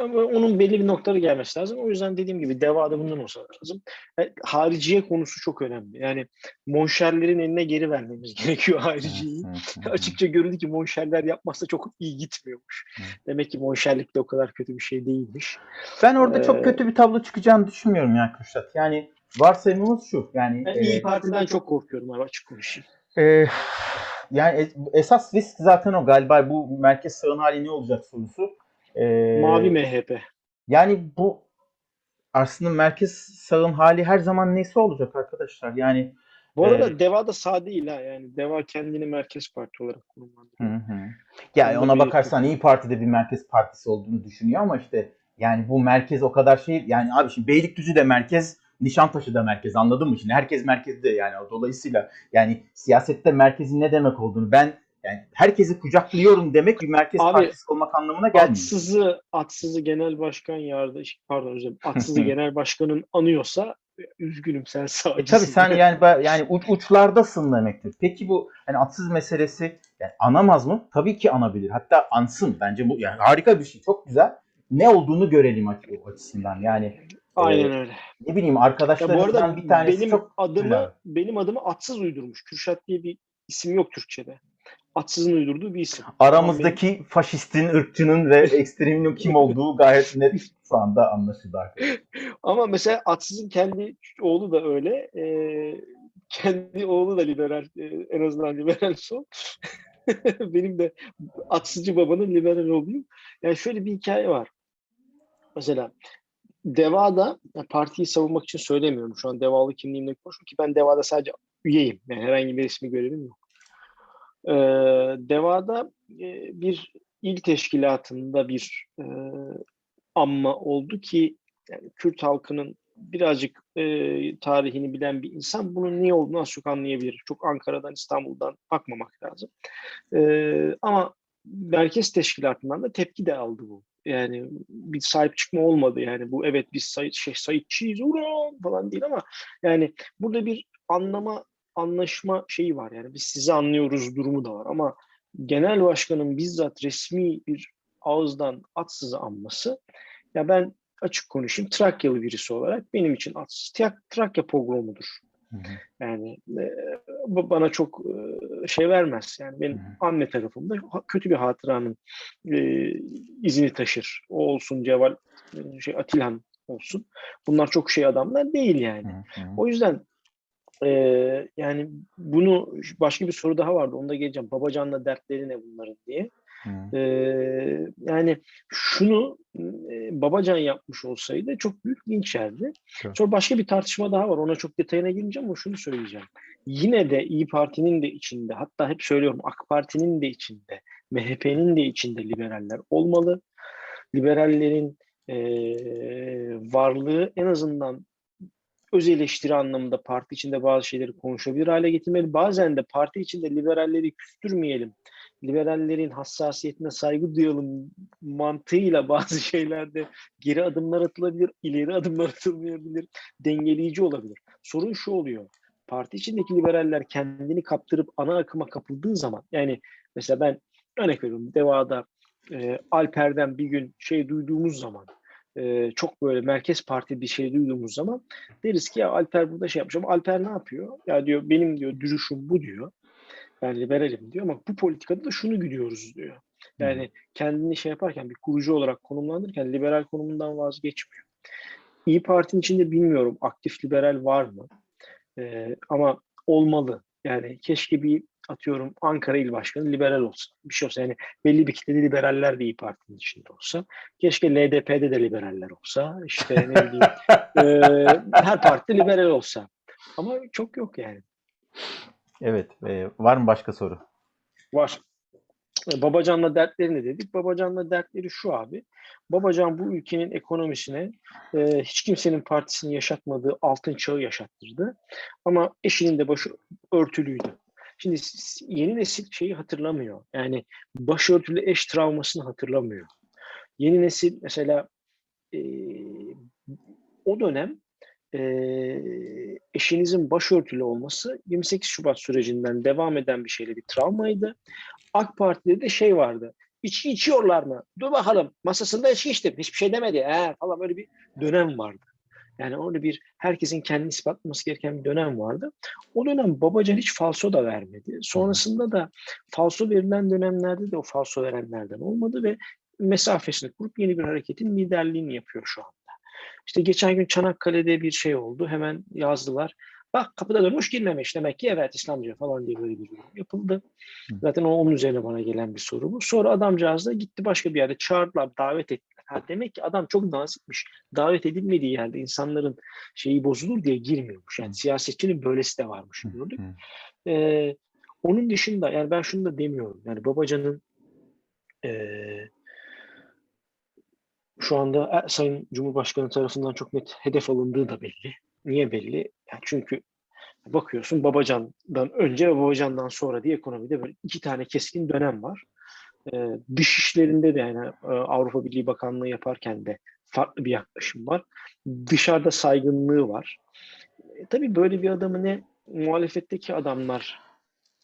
Ama onun belli bir noktada gelmesi lazım. O yüzden dediğim gibi deva da bundan olsa lazım. E, hariciye konusu çok önemli. Yani monşerlerin eline geri vermemiz (laughs) gerekiyor hariciyi. Açıkça görüldü ki monşerler yapmazsa çok iyi gitmiyormuş. Demek ki monşerlik de o kadar kötü bir şey değilmiş. Ben orada Ee, çok kötü bir tablo çıkacağını düşünmüyorum ya Kürşat. Yani varsayımımız şu. Yani Ben e, İyi Parti'den çok korkuyorum abi açık konuşayım. e, yani es- esas risk zaten o galiba bu merkez sağın hali ne olacak sorusu. E, Mavi MHP. Yani bu aslında merkez sağın hali her zaman neyse olacak arkadaşlar. Yani Bu arada Ee, Deva da sağ değil ha. Yani Deva kendini merkez parti olarak konumlandırıyor. Hı hı. Yani ona bakarsan İyi Parti'de bir merkez partisi olduğunu düşünüyor ama işte yani bu merkez o kadar şey yani abi şimdi Beylikdüzü de merkez, Nişantaşı da merkez anladın mı şimdi? Herkes merkezde yani dolayısıyla yani siyasette merkezin ne demek olduğunu ben yani herkesi kucaklıyorum demek bir merkez Abi, partisi olmak anlamına gelmiyor. Atsızı, Atsızı Genel Başkan Yardır, pardon özür. Atsızı (laughs) Genel Başkan'ın anıyorsa üzgünüm sen E sağcısın. tabii sen yani yani uç, uçlardasın demektir. Peki bu hani atsız meselesi yani anamaz mı? Tabii ki anabilir. Hatta ansın. Bence bu yani harika bir şey. Çok güzel. Ne olduğunu görelim açısından. Yani Aynen e, öyle. ne bileyim arada bir tanesi benim çok adımı güzel. benim adımı Atsız uydurmuş. Kürşat diye bir isim yok Türkçe'de. Atsız'ın uydurduğu bir isim. Aramızdaki faşistin, ırkçının ve (laughs) ekstremin kim olduğu gayet net şu anda anlaşıldı. (laughs) Ama mesela Atsız'ın kendi oğlu da öyle. Ee, kendi oğlu da liberal. ee, en azından liberal sol. (laughs) Benim de Atsızcı babanın liberal olduğum. Yani şöyle bir hikaye var. Mesela Deva'da partiyi savunmak için söylemiyorum. Şu an Devalı kimliğimle konuşuyorum ki ben Deva'da sadece üyeyim. Yani herhangi bir resmi görevim yok. Ee, Deva'da e, bir il teşkilatında bir e, anma oldu ki yani Kürt halkının birazcık e, tarihini bilen bir insan bunun niye olduğunu az çok anlayabilir. Çok Ankara'dan, İstanbul'dan bakmamak lazım. E, ama merkez teşkilatından da tepki de aldı bu. Yani bir sahip çıkma olmadı yani bu evet biz Sayit, şey, Sayitçiyiz ulan falan değil ama yani burada bir anlama anlaşma şeyi var yani biz sizi anlıyoruz durumu da var ama genel başkanın bizzat resmi bir ağızdan atsızı anması ya ben açık konuşayım Trakyalı birisi olarak benim için atsız Trak- Trakya pogromudur. Hı hı. Yani e, bana çok e, şey vermez. Yani benim anne tarafımda kötü bir hatıranın e, izini taşır. O olsun Ceval e, şey Atilhan olsun. Bunlar çok şey adamlar değil yani. O yüzden e, yani bunu başka bir soru daha vardı. Onda geleceğim. Babacanla dertleri ne bunların diye. Ee, yani şunu e, Babacan yapmış olsaydı çok büyük linç yerdi. Evet. Sonra başka bir tartışma daha var. Ona çok detayına girmeyeceğim ama şunu söyleyeceğim. Yine de İyi Parti'nin de içinde hatta hep söylüyorum AK Parti'nin de içinde MHP'nin de içinde liberaller olmalı. Liberallerin e, varlığı en azından öz eleştiri anlamında parti içinde bazı şeyleri konuşabilir hale getirmeli. Bazen de parti içinde liberalleri küstürmeyelim liberallerin hassasiyetine saygı duyalım mantığıyla (laughs) bazı şeylerde geri adımlar atılabilir, ileri adımlar atılmayabilir, dengeleyici olabilir. Sorun şu oluyor. Parti içindeki liberaller kendini kaptırıp ana akıma kapıldığı zaman yani mesela ben örnek veriyorum Deva'da e, Alper'den bir gün şey duyduğumuz zaman e, çok böyle merkez parti bir şey duyduğumuz zaman deriz ki ya Alper burada şey yapmış ama Alper ne yapıyor? Ya diyor benim diyor duruşum bu diyor ben liberalim diyor ama bu politikada da şunu gidiyoruz diyor. Yani kendini şey yaparken bir kurucu olarak konumlandırırken liberal konumundan vazgeçmiyor. İyi Parti'nin içinde bilmiyorum aktif liberal var mı? Ee, ama olmalı. Yani keşke bir atıyorum Ankara İl Başkanı liberal olsa. Bir şey olsa yani belli bir kitlede liberaller de İyi Parti'nin içinde olsa. Keşke LDP'de de liberaller olsa. İşte ne bileyim (laughs) e, her partide liberal olsa. Ama çok yok yani. Evet. e, var mı başka soru? Var. E, Babacan'la dertleri ne dedik? Babacan'la dertleri şu abi. Babacan bu ülkenin ekonomisine e, hiç kimsenin partisini yaşatmadığı altın çağı yaşattırdı. Ama eşinin de başı örtülüydü. Şimdi yeni nesil şeyi hatırlamıyor. Yani başörtülü eş travmasını hatırlamıyor. Yeni nesil mesela e, o dönem e, eşinizin başörtülü olması 28 Şubat sürecinden devam eden bir şeyle bir travmaydı. AK Parti'de de şey vardı. İçki içiyorlar mı? Dur bakalım. Masasında içki içtim. Hiçbir şey demedi. He, falan böyle bir dönem vardı. Yani orada bir herkesin kendini ispatlaması gereken bir dönem vardı. O dönem Babacan hiç falso da vermedi. Sonrasında da falso verilen dönemlerde de o falso verenlerden olmadı ve mesafesini kurup yeni bir hareketin liderliğini yapıyor şu anda. İşte geçen gün Çanakkale'de bir şey oldu. Hemen yazdılar. Bak kapıda durmuş girmemiş. Demek ki evet İslamcı falan diye böyle bir yorum yapıldı. Zaten o onun üzerine bana gelen bir soru bu. Sonra adamcağız da gitti başka bir yerde çağırdılar, davet ettiler. Ha, demek ki adam çok nazikmiş. Davet edilmediği yerde insanların şeyi bozulur diye girmiyormuş. Yani siyasetçinin böylesi de varmış gördük. Ee, onun dışında yani ben şunu da demiyorum. Yani Babacan'ın ee, şu anda e, Sayın Cumhurbaşkanı tarafından çok net hedef alındığı da belli. Niye belli? Yani çünkü bakıyorsun Babacan'dan önce ve Babacan'dan sonra diye ekonomide böyle iki tane keskin dönem var. Ee, dış işlerinde de yani e, Avrupa Birliği Bakanlığı yaparken de farklı bir yaklaşım var. Dışarıda saygınlığı var. E, tabii böyle bir adamı ne muhalefetteki adamlar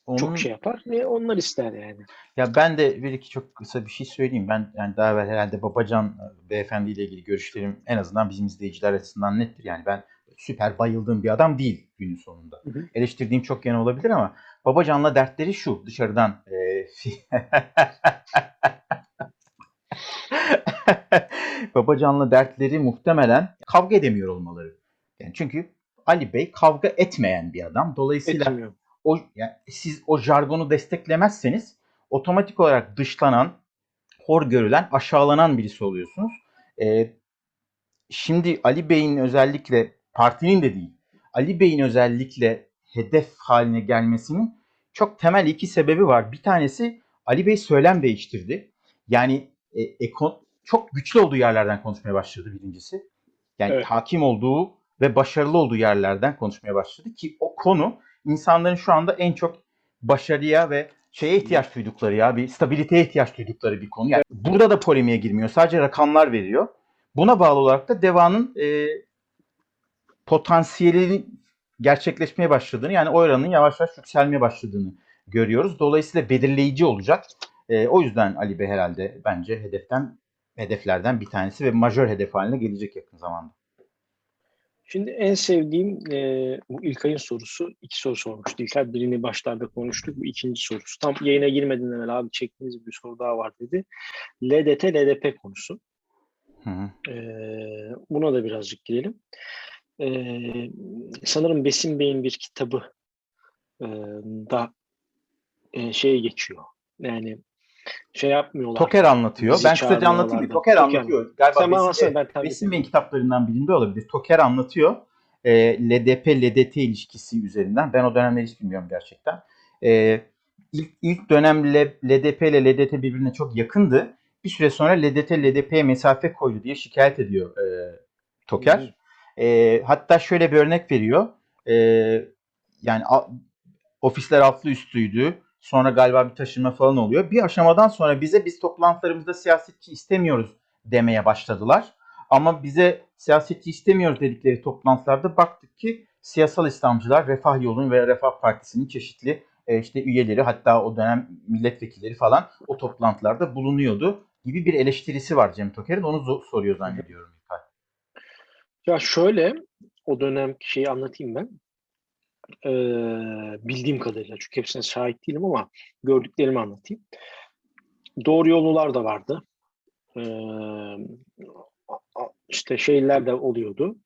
Onun, çok şey yapar ne onlar ister yani. Ya ben de bir iki çok kısa bir şey söyleyeyim. Ben yani daha evvel herhalde Babacan e, beyefendi ile ilgili görüşlerim en azından bizim izleyiciler açısından nettir. Yani ben süper bayıldığım bir adam değil günün sonunda. Hı hı. Eleştirdiğim çok yan olabilir ama Babacan'la dertleri şu dışarıdan e, (laughs) Babacan'la dertleri muhtemelen kavga edemiyor olmaları. Yani çünkü Ali Bey kavga etmeyen bir adam. Dolayısıyla Etmiyor. o yani siz o jargonu desteklemezseniz otomatik olarak dışlanan, hor görülen, aşağılanan birisi oluyorsunuz. Ee, şimdi Ali Bey'in özellikle partinin de değil, Ali Bey'in özellikle hedef haline gelmesinin çok temel iki sebebi var. Bir tanesi Ali Bey söylem değiştirdi. Yani e, eko- çok güçlü olduğu yerlerden konuşmaya başladı birincisi. Yani Evet. hakim olduğu ve başarılı olduğu yerlerden konuşmaya başladı ki o konu insanların şu anda en çok başarıya ve şeye ihtiyaç duydukları ya bir stabiliteye ihtiyaç duydukları bir konu. Yani burada da polemiğe girmiyor. Sadece rakamlar veriyor. Buna bağlı olarak da Deva'nın e, potansiyelinin gerçekleşmeye başladığını yani o oranın yavaş yavaş yükselmeye başladığını görüyoruz. Dolayısıyla belirleyici olacak. E, o yüzden Ali Bey herhalde bence hedeften hedeflerden bir tanesi ve majör hedef haline gelecek yakın zamanda. Şimdi en sevdiğim e, bu İlkay'ın sorusu. iki soru sormuştu. İlkay birini başlarda konuştuk. Bu ikinci sorusu. Tam yayına girmeden evvel abi çektiğiniz bir soru daha var dedi. LDT, LDP konusu. Hı hı. E, buna da birazcık girelim. E, sanırım Besim Bey'in bir kitabı e, da e, şey geçiyor. Yani şey yapmıyorlar. Toker anlatıyor. Ben kısaca anlatayım. Toker Toker. anlatıyor. Galiba Sen Besim- ben tabii Besim Bey'in kitaplarından birinde olabilir. Toker anlatıyor. E, LDP-LDT ilişkisi üzerinden. Ben o dönemleri hiç bilmiyorum gerçekten. E, ilk, ilk dönem LDP ile LDT birbirine çok yakındı. Bir süre sonra LDT LDP'ye mesafe koydu diye şikayet ediyor e, Toker. E, hatta şöyle bir örnek veriyor. E, yani a- ofisler altlı üstüydü. Sonra galiba bir taşınma falan oluyor. Bir aşamadan sonra bize biz toplantılarımızda siyasetçi istemiyoruz demeye başladılar. Ama bize siyasetçi istemiyoruz dedikleri toplantılarda baktık ki siyasal İslamcılar Refah Yolu'nun ve Refah Partisi'nin çeşitli e, işte üyeleri hatta o dönem milletvekilleri falan o toplantılarda bulunuyordu gibi bir eleştirisi var Cem Toker'in. Onu soruyor zannediyorum. Ya şöyle o dönem şeyi anlatayım ben. Ee, bildiğim kadarıyla çünkü hepsine şahit değilim ama gördüklerimi anlatayım. Doğru yollular da vardı. Ee, a- işte şeyler de oluyordu.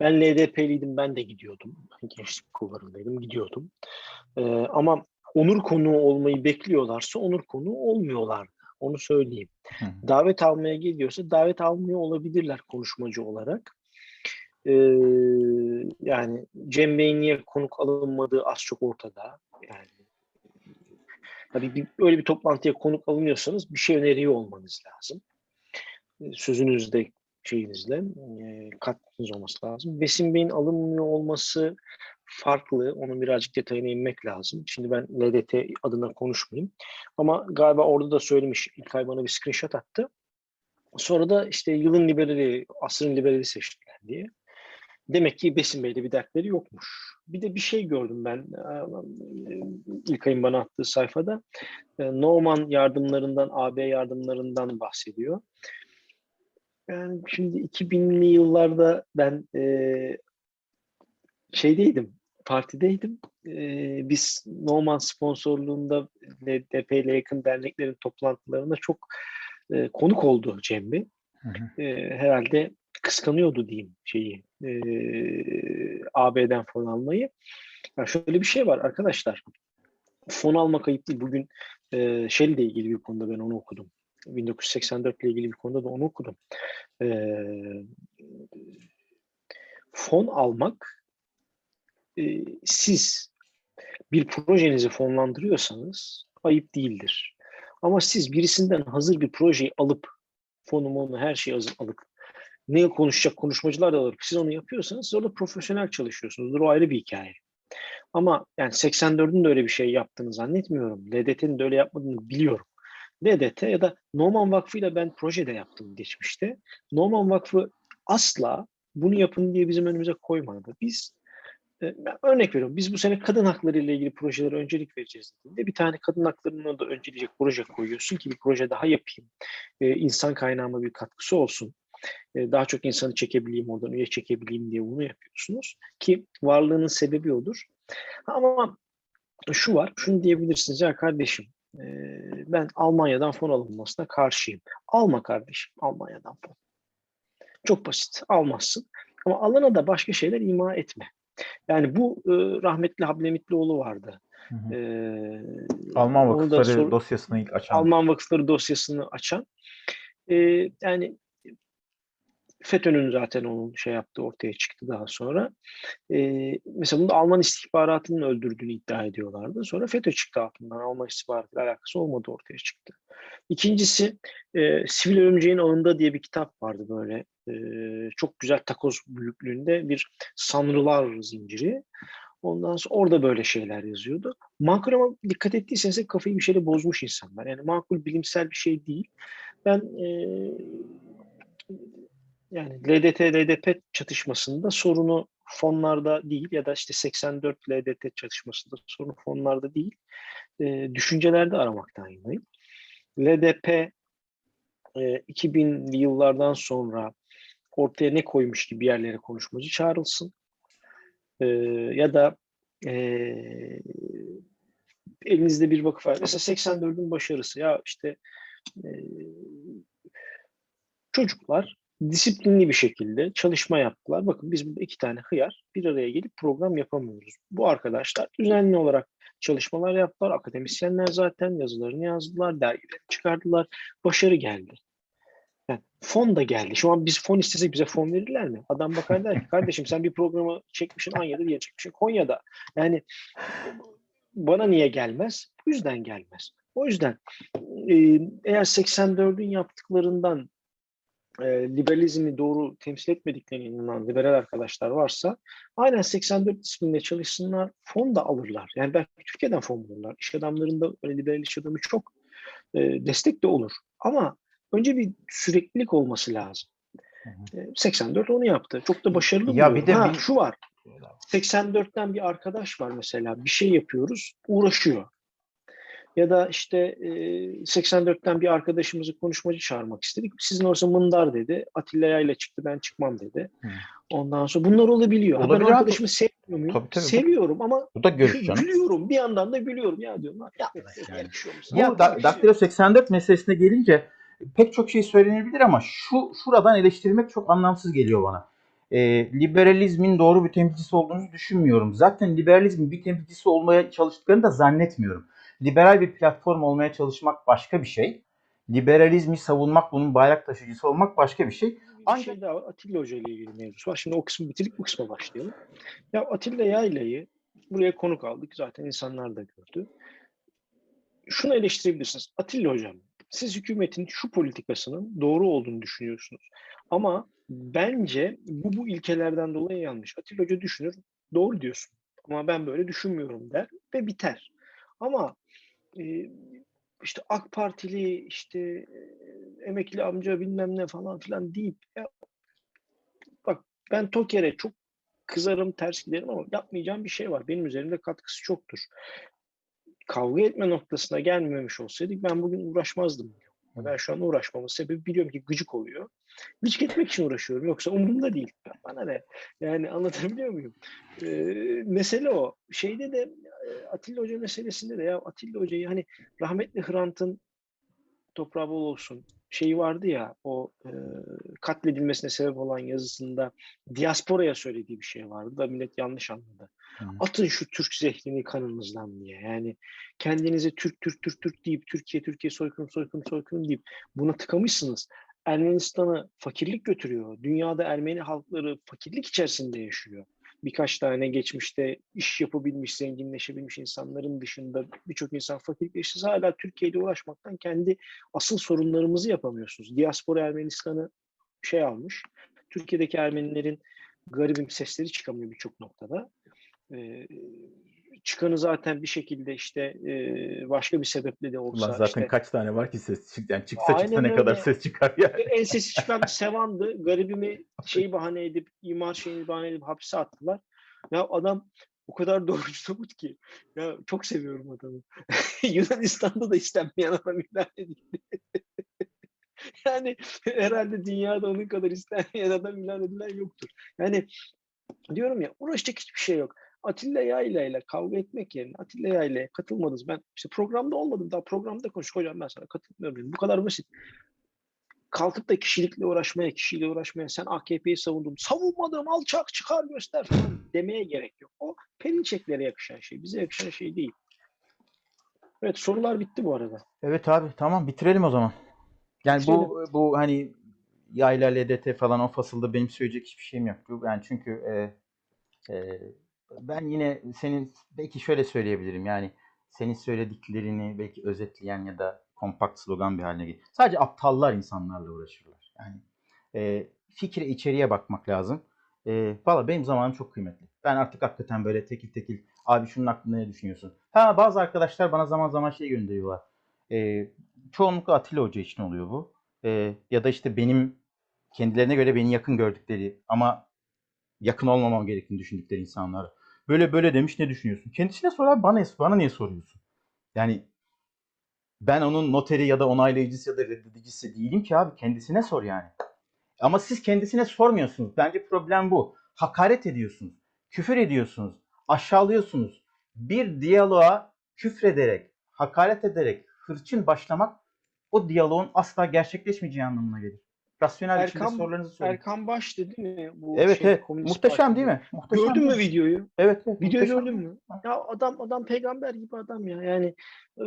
Ben LDP'liydim, ben de gidiyordum. Gençlik kollarındaydım, gidiyordum. Ee, ama onur konuğu olmayı bekliyorlarsa onur konuğu olmuyorlardı. Onu söyleyeyim. Hı. Davet almaya geliyorsa davet almıyor olabilirler konuşmacı olarak. Ee, yani Cem Bey'in niye konuk alınmadığı az çok ortada. Yani tabii bir, öyle bir toplantıya konuk alınıyorsanız bir şey öneriyor olmanız lazım. Sözünüzde şeyinizle e, katkınız olması lazım. Besim Bey'in alınmıyor olması farklı. Onun birazcık detayına inmek lazım. Şimdi ben LDT adına konuşmayayım. Ama galiba orada da söylemiş. İlkay bana bir screenshot attı. Sonra da işte yılın liberali, asrın liberali seçtiler diye. Demek ki Besim Bey'de bir dertleri yokmuş. Bir de bir şey gördüm ben e, İlkay'ın bana attığı sayfada. E, Norman yardımlarından, AB yardımlarından bahsediyor. Yani şimdi 2000'li yıllarda ben e, şeydeydim, partideydim. E, biz Norman sponsorluğunda LDP ile yakın derneklerin toplantılarına çok e, konuk oldu Cem Bey. Hı hı. E, herhalde kıskanıyordu diyeyim şeyi e, AB'den fon almayı. Ya şöyle bir şey var arkadaşlar. Fon almak ayıp değil. Bugün e, Shell ile ilgili bir konuda ben onu okudum. 1984 ile ilgili bir konuda da onu okudum. E, fon almak e, siz bir projenizi fonlandırıyorsanız ayıp değildir. Ama siz birisinden hazır bir projeyi alıp fonumu onu her şeyi hazır alıp ne konuşacak konuşmacılar da alıp siz onu yapıyorsanız siz orada profesyonel çalışıyorsunuzdur. O ayrı bir hikaye. Ama yani 84'ün de öyle bir şey yaptığını zannetmiyorum. LDT'nin de öyle yapmadığını biliyorum. LDT ya da Norman Vakfı ile ben projede yaptım geçmişte. Norman Vakfı asla bunu yapın diye bizim önümüze koymadı. Biz ben örnek veriyorum. Biz bu sene kadın hakları ile ilgili projelere öncelik vereceğiz dediğinde bir tane kadın haklarını da önceleyecek proje koyuyorsun ki bir proje daha yapayım. Ee, insan kaynağıma bir katkısı olsun. Ee, daha çok insanı çekebileyim, oradan üye çekebileyim diye bunu yapıyorsunuz. Ki varlığının sebebi odur. Ama şu var, şunu diyebilirsiniz ya kardeşim e, ben Almanya'dan fon alınmasına karşıyım. Alma kardeşim Almanya'dan fon. Çok basit. Almazsın. Ama alana da başka şeyler ima etme. Yani bu e, rahmetli Hablemitlioğlu vardı. Hı hı. Ee, Alman vakıfları sor- dosyasını ilk açan. Alman vakıfları dosyasını açan. Ee, yani FETÖ'nün zaten onun şey yaptığı ortaya çıktı daha sonra. Ee, mesela bunu Alman istihbaratının öldürdüğünü iddia ediyorlardı. Sonra FETÖ çıktı altından. Alman istihbaratıyla alakası olmadığı ortaya çıktı. İkincisi e, Sivil Örümceğin Ağında diye bir kitap vardı böyle. E, çok güzel takoz büyüklüğünde bir sanrılar zinciri. Ondan sonra orada böyle şeyler yazıyordu. Makul ama dikkat ettiyseniz kafayı bir şeyle bozmuş insanlar. Yani makul bilimsel bir şey değil. Ben e, yani LDT LDP çatışmasında sorunu fonlarda değil ya da işte 84 LDT çatışmasında sorun fonlarda değil. E, düşüncelerde aramaktan yanayım. LDP e, 2000'li yıllardan sonra ortaya ne koymuş gibi yerlere konuşmacı çağrılsın. E, ya da e, elinizde bir vakıf var. Mesela 84'ün başarısı ya işte e, çocuklar disiplinli bir şekilde çalışma yaptılar. Bakın biz burada iki tane hıyar bir araya gelip program yapamıyoruz. Bu arkadaşlar düzenli olarak çalışmalar yaptılar. Akademisyenler zaten yazılarını yazdılar, dergileri çıkardılar. Başarı geldi. Yani fon da geldi. Şu an biz fon istesek bize fon verirler mi? Adam bakar der ki kardeşim sen bir programı çekmişsin Anya'da diye çekmişsin Konya'da. Yani bana niye gelmez? Bu yüzden gelmez. O yüzden eğer 84'ün yaptıklarından e, liberalizmi doğru temsil etmediklerine inanan liberal arkadaşlar varsa aynen 84 isminde çalışsınlar, fon da alırlar. Yani belki Türkiye'den fon bulurlar. İş adamlarında öyle liberal iş adamı çok e, destek de olur. Ama önce bir süreklilik olması lazım. Hı E, 84 onu yaptı. Çok da başarılı Ya bir de ha, bir- şu var. 84'ten bir arkadaş var mesela. Bir şey yapıyoruz, uğraşıyor. Ya da işte e, 84'ten bir arkadaşımızı konuşmacı çağırmak istedik. Sizin orası mındar dedi. Atilla Yayla çıktı ben çıkmam dedi. Ondan sonra bunlar olabiliyor. Ha, Olabilir ben arkadaşımı sevmiyor muyum? Tabii, tabii. Seviyorum ama Bu da görüş canım. gülüyorum. Bir yandan da gülüyorum. Ya diyorum ya, Yani. yakışıyor mu Bu da, Daktilo 84 meselesine gelince pek çok şey söylenebilir ama şu şuradan eleştirmek çok anlamsız geliyor bana. Ee, liberalizmin doğru bir temsilcisi olduğunu düşünmüyorum. Zaten liberalizmin bir temsilcisi olmaya çalıştıklarını da zannetmiyorum. Liberal bir platform olmaya çalışmak başka bir şey. Liberalizmi savunmak, bunun bayrak taşıyıcısı olmak başka bir şey. Bir Ancak- şey daha Atilla Hoca ile ilgili mevzusu var. Şimdi o kısmı bitirip bu kısma başlayalım. Ya Atilla Yayla'yı buraya konuk aldık. Zaten insanlar da gördü. Şunu eleştirebilirsiniz. Atilla Hocam, siz hükümetin şu politikasının doğru olduğunu düşünüyorsunuz. Ama bence bu bu ilkelerden dolayı yanlış. Atilla Hoca düşünür, doğru diyorsun. Ama ben böyle düşünmüyorum der ve biter. Ama e, işte AK Partili işte emekli amca bilmem ne falan filan deyip ya, bak ben Toker'e çok kızarım ters giderim ama yapmayacağım bir şey var. Benim üzerimde katkısı çoktur. Kavga etme noktasına gelmemiş olsaydık ben bugün uğraşmazdım. Ben şu an uğraşmamın sebebi biliyorum ki gıcık oluyor. Gıcık etmek için uğraşıyorum. Yoksa umurumda değil. Bana ne? Yani anlatabiliyor muyum? Ee, mesele o. Şeyde de Atilla Hoca meselesinde de ya Atilla Hoca'yı hani rahmetli Hrant'ın toprağı bol olsun. şeyi vardı ya o e, katledilmesine sebep olan yazısında diasporaya söylediği bir şey vardı da millet yanlış anladı. Hı. Atın şu Türk zehrini kanınızdan diye. Yani kendinize Türk Türk Türk Türk deyip Türkiye Türkiye soykırım soykırım soykırım deyip buna tıkamışsınız. Ermenistan'ı fakirlik götürüyor. Dünyada Ermeni halkları fakirlik içerisinde yaşıyor. Birkaç tane geçmişte iş yapabilmiş, zenginleşebilmiş insanların dışında birçok insan fakirlikle siz hala Türkiye'de uğraşmaktan kendi asıl sorunlarımızı yapamıyorsunuz. Diaspora Ermenistan'ı şey almış. Türkiye'deki Ermenilerin garibim sesleri çıkamıyor birçok noktada. Çıkanı zaten bir şekilde işte e, başka bir sebeple de olsa Ulan zaten işte kaç tane var ki ses çık yani çıksa Aynen çıksa ne kadar öyle. ses çıkar yani. en sesi (laughs) çıkan Sevan'dı. Garibimi şeyi bahane edip, imar şeyini bahane edip hapse attılar. Ya adam o kadar doğrucu somut ki. Ya çok seviyorum adamı. (laughs) Yunanistan'da da istenmeyen adam ilan edildi. (laughs) yani herhalde dünyada onun kadar istenmeyen adam ilan edilen yoktur. Yani diyorum ya uğraşacak hiçbir şey yok. Atilla Yayla ile kavga etmek yerine Atilla Yayla'ya katılmadınız. Ben işte programda olmadım. Daha programda konuştuk. Hocam ben sana katılmıyorum. dedim. Bu kadar basit. Kalkıp da kişilikle uğraşmaya, kişiyle uğraşmaya sen AKP'yi savundun. Savunmadım alçak çıkar göster falan demeye gerek yok. O Perinçeklere yakışan şey. Bize yakışan şey değil. Evet sorular bitti bu arada. Evet abi tamam bitirelim o zaman. Yani bu bu hani yayla LDT falan o fasılda benim söyleyecek hiçbir şeyim yok. Yani çünkü e, e, ben yine senin belki şöyle söyleyebilirim yani senin söylediklerini belki özetleyen ya da kompakt slogan bir haline getir. Sadece aptallar insanlarla uğraşırlar. Yani e, fikre içeriye bakmak lazım. E, Valla benim zamanım çok kıymetli. Ben artık hakikaten böyle tekil tekil abi şunun hakkında ne düşünüyorsun? Ha bazı arkadaşlar bana zaman zaman şey gönderiyorlar. E, çoğunlukla Atilla Hoca için oluyor bu. E, ya da işte benim kendilerine göre beni yakın gördükleri ama yakın olmamam gerektiğini düşündükleri insanlar. Böyle böyle demiş ne düşünüyorsun? Kendisine sor abi bana, bana niye soruyorsun? Yani ben onun noteri ya da onaylayıcısı ya da reddedicisi değilim ki abi. Kendisine sor yani. Ama siz kendisine sormuyorsunuz. Bence problem bu. Hakaret ediyorsunuz. Küfür ediyorsunuz. Aşağılıyorsunuz. Bir diyaloğa küfrederek, hakaret ederek, hırçın başlamak o diyaloğun asla gerçekleşmeyeceği anlamına gelir. Rasyonel biçimde Erkan- sorularınızı sorun. Erkan Baş'tı değil mi? Bu Evet şey, evet. Muhteşem Parti. değil mi? Muhteşem Gördün mü videoyu? Evet. evet Videoyu muhteşem. gördün mü? Ya adam adam peygamber gibi adam ya. Yani e,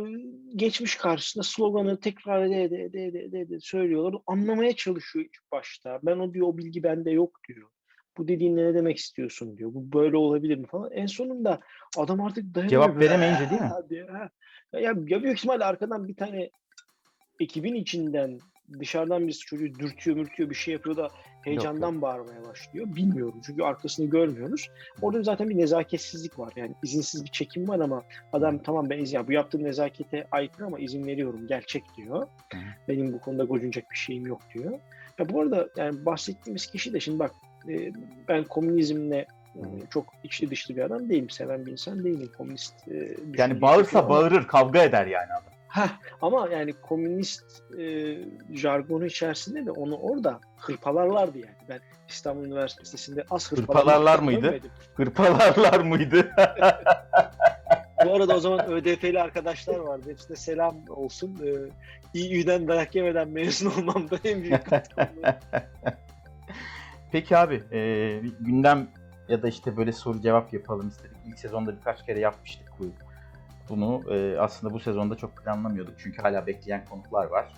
geçmiş karşısında sloganı tekrar ede ede ede ede, ede, ede söylüyorlar. Anlamaya çalışıyor ilk başta. Ben o diyor o bilgi bende yok diyor. Bu dediğinle ne demek istiyorsun diyor. Bu böyle olabilir mi falan. En sonunda adam artık dayanamıyor. Cevap veremeyince değil mi? (laughs) Diyor. Ya, ya büyük ihtimalle arkadan bir tane ekibin içinden dışarıdan birisi çocuğu dürtüyor mürtüyor bir şey yapıyor da heyecandan bağırmaya başlıyor. Bilmiyorum çünkü arkasını görmüyoruz. Orada zaten bir nezaketsizlik var. Yani izinsiz bir çekim var ama adam tamam ben izin, ya bu yaptığım nezakete aykırı ama izin veriyorum gel çek diyor. Hı. Benim bu konuda gocunacak bir şeyim yok diyor. Ya bu arada yani bahsettiğimiz kişi de şimdi bak e, ben komünizmle e, çok içli dışlı bir adam değilim. Seven bir insan değilim. Komünist e, Yani bağırsa ama- bağırır, kavga eder yani adam. Heh, ama yani komünist e, jargonu içerisinde de onu orada hırpalarlardı yani. Ben İstanbul Üniversitesi'nde az Hırpalarlar mıydı? görmedim. Hırpalarlar mıydı? Bu arada o zaman ÖDP'li arkadaşlar vardı. Hepsine selam olsun. E, İİ'den dayak yemeden mezun olmam da en büyük (laughs) katkım. Peki abi, e, gündem ya da işte böyle soru cevap yapalım istedik. İlk sezonda birkaç kere yapmıştık bu. Bunu e, aslında bu sezonda çok planlamıyorduk çünkü hala bekleyen konuklar var.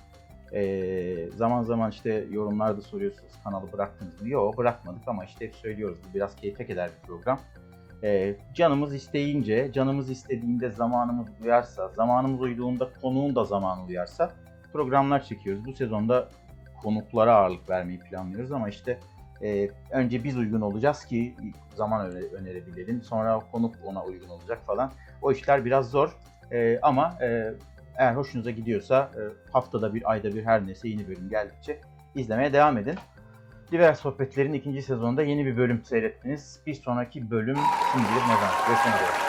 E, zaman zaman işte yorumlarda soruyorsunuz kanalı bıraktınız mı? Yok bırakmadık ama işte hep söylüyoruz bu biraz keyfe keder bir program. E, canımız isteyince, canımız istediğinde zamanımız uyarsa, zamanımız uyduğunda konuğun da zamanı uyarsa programlar çekiyoruz. Bu sezonda konuklara ağırlık vermeyi planlıyoruz ama işte e, önce biz uygun olacağız ki zaman öne- önerebilelim. Sonra konuk ona uygun olacak falan. O işler biraz zor. E, ama e, eğer hoşunuza gidiyorsa e, haftada bir, ayda bir her neyse yeni bölüm geldikçe izlemeye devam edin. Liberal Sohbetler'in ikinci sezonunda yeni bir bölüm seyrettiniz. Bir sonraki bölüm kim bilir ne zaman. Görüşmek üzere.